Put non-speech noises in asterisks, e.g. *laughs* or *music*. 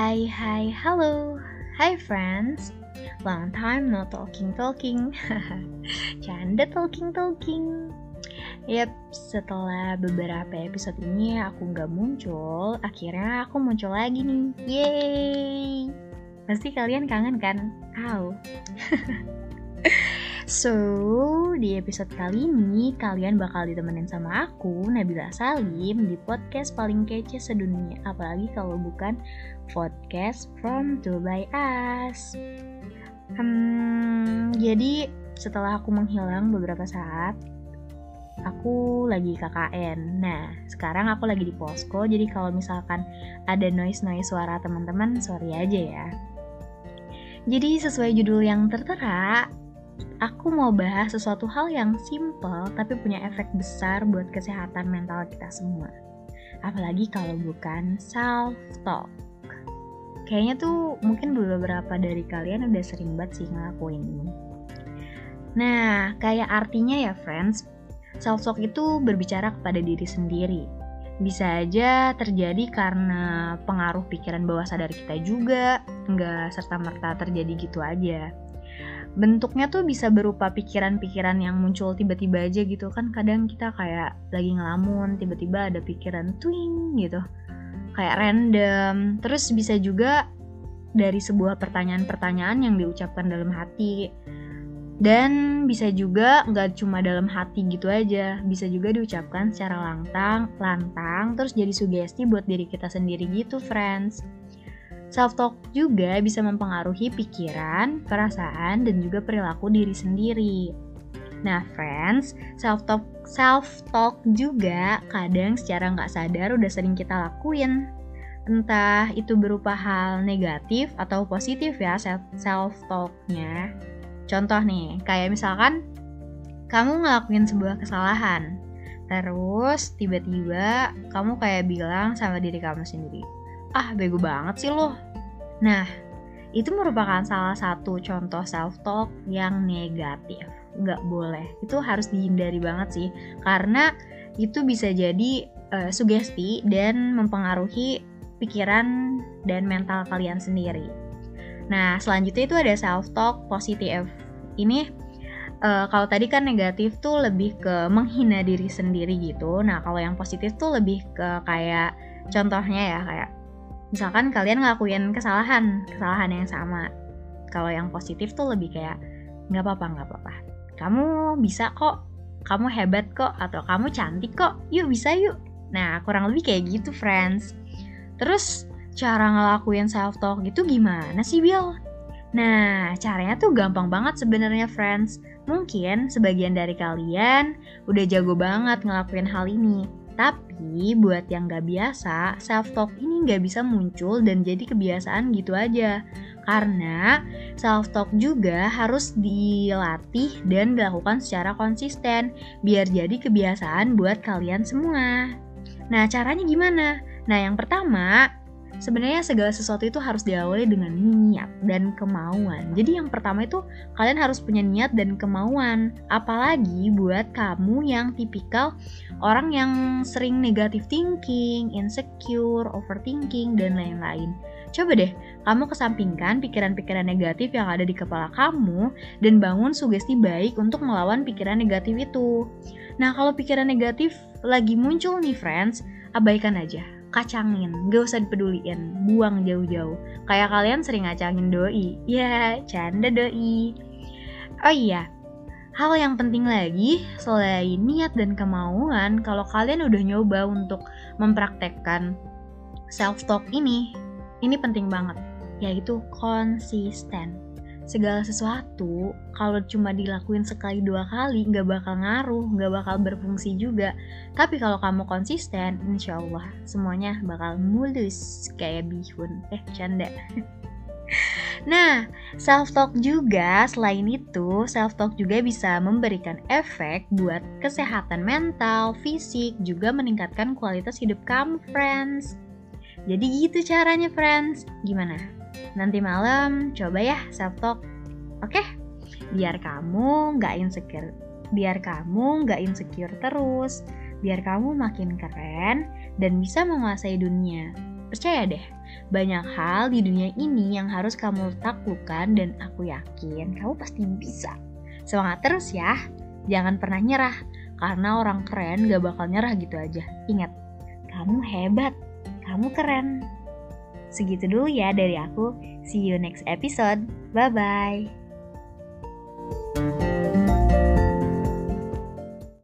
Hai hai halo Hai friends Long time no talking talking *laughs* Canda talking talking Yap, setelah beberapa episode ini aku nggak muncul, akhirnya aku muncul lagi nih. Yeay! Pasti kalian kangen kan? Au. *laughs* so, di episode kali ini kalian bakal ditemenin sama aku, Nabila Salim, di podcast paling kece sedunia. Apalagi kalau bukan podcast from Dubai Us. Hmm, jadi setelah aku menghilang beberapa saat, aku lagi KKN. Nah, sekarang aku lagi di posko, jadi kalau misalkan ada noise-noise suara teman-teman, sorry aja ya. Jadi sesuai judul yang tertera, aku mau bahas sesuatu hal yang simple tapi punya efek besar buat kesehatan mental kita semua. Apalagi kalau bukan self-talk. Kayaknya tuh mungkin beberapa dari kalian udah sering banget sih ngelakuin ini. Nah, kayak artinya ya friends, self-talk itu berbicara kepada diri sendiri. Bisa aja terjadi karena pengaruh pikiran bawah sadar kita juga, nggak serta-merta terjadi gitu aja. Bentuknya tuh bisa berupa pikiran-pikiran yang muncul tiba-tiba aja gitu kan. Kadang kita kayak lagi ngelamun tiba-tiba ada pikiran twing gitu. Kayak random. Terus bisa juga dari sebuah pertanyaan-pertanyaan yang diucapkan dalam hati. Dan bisa juga nggak cuma dalam hati gitu aja, bisa juga diucapkan secara lantang, lantang, terus jadi sugesti buat diri kita sendiri gitu, friends. Self-talk juga bisa mempengaruhi pikiran, perasaan, dan juga perilaku diri sendiri. Nah, friends, self-talk self-talk juga kadang secara nggak sadar udah sering kita lakuin. Entah itu berupa hal negatif atau positif ya self-talknya. Contoh nih, kayak misalkan kamu ngelakuin sebuah kesalahan, terus tiba-tiba kamu kayak bilang sama diri kamu sendiri, ah bego banget sih lo. Nah, itu merupakan salah satu contoh self-talk yang negatif. Nggak boleh, itu harus dihindari banget sih, karena itu bisa jadi uh, sugesti dan mempengaruhi pikiran dan mental kalian sendiri. Nah, selanjutnya itu ada self talk positif. Ini uh, kalau tadi kan negatif tuh lebih ke menghina diri sendiri gitu. Nah, kalau yang positif tuh lebih ke kayak contohnya ya kayak misalkan kalian ngelakuin kesalahan, kesalahan yang sama. Kalau yang positif tuh lebih kayak nggak apa-apa, nggak apa-apa. Kamu bisa kok, kamu hebat kok, atau kamu cantik kok, yuk bisa yuk. Nah, kurang lebih kayak gitu, friends. Terus cara ngelakuin self talk gitu gimana sih Bill? Nah, caranya tuh gampang banget sebenarnya friends. Mungkin sebagian dari kalian udah jago banget ngelakuin hal ini. Tapi buat yang gak biasa, self-talk ini gak bisa muncul dan jadi kebiasaan gitu aja. Karena self-talk juga harus dilatih dan dilakukan secara konsisten biar jadi kebiasaan buat kalian semua. Nah, caranya gimana? Nah, yang pertama, sebenarnya segala sesuatu itu harus diawali dengan niat dan kemauan. Jadi yang pertama itu kalian harus punya niat dan kemauan. Apalagi buat kamu yang tipikal orang yang sering negative thinking, insecure, overthinking dan lain-lain. Coba deh, kamu kesampingkan pikiran-pikiran negatif yang ada di kepala kamu dan bangun sugesti baik untuk melawan pikiran negatif itu. Nah, kalau pikiran negatif lagi muncul nih friends, abaikan aja kacangin, gak usah dipeduliin, buang jauh-jauh. Kayak kalian sering ngacangin doi, ya canda doi. Oh iya, hal yang penting lagi selain niat dan kemauan, kalau kalian udah nyoba untuk mempraktekkan self-talk ini, ini penting banget, yaitu konsisten segala sesuatu kalau cuma dilakuin sekali dua kali nggak bakal ngaruh, nggak bakal berfungsi juga. Tapi kalau kamu konsisten, insya Allah semuanya bakal mulus kayak bihun. Eh, canda. *laughs* Nah, self-talk juga selain itu, self-talk juga bisa memberikan efek buat kesehatan mental, fisik, juga meningkatkan kualitas hidup kamu, friends. Jadi gitu caranya, friends. Gimana? Nanti malam coba ya self talk. Oke? Okay? Biar kamu nggak insecure. Biar kamu nggak insecure terus. Biar kamu makin keren dan bisa menguasai dunia. Percaya deh, banyak hal di dunia ini yang harus kamu taklukkan dan aku yakin kamu pasti bisa. Semangat terus ya, jangan pernah nyerah, karena orang keren gak bakal nyerah gitu aja. Ingat, kamu hebat, kamu keren. Segitu dulu ya dari aku. See you next episode. Bye bye.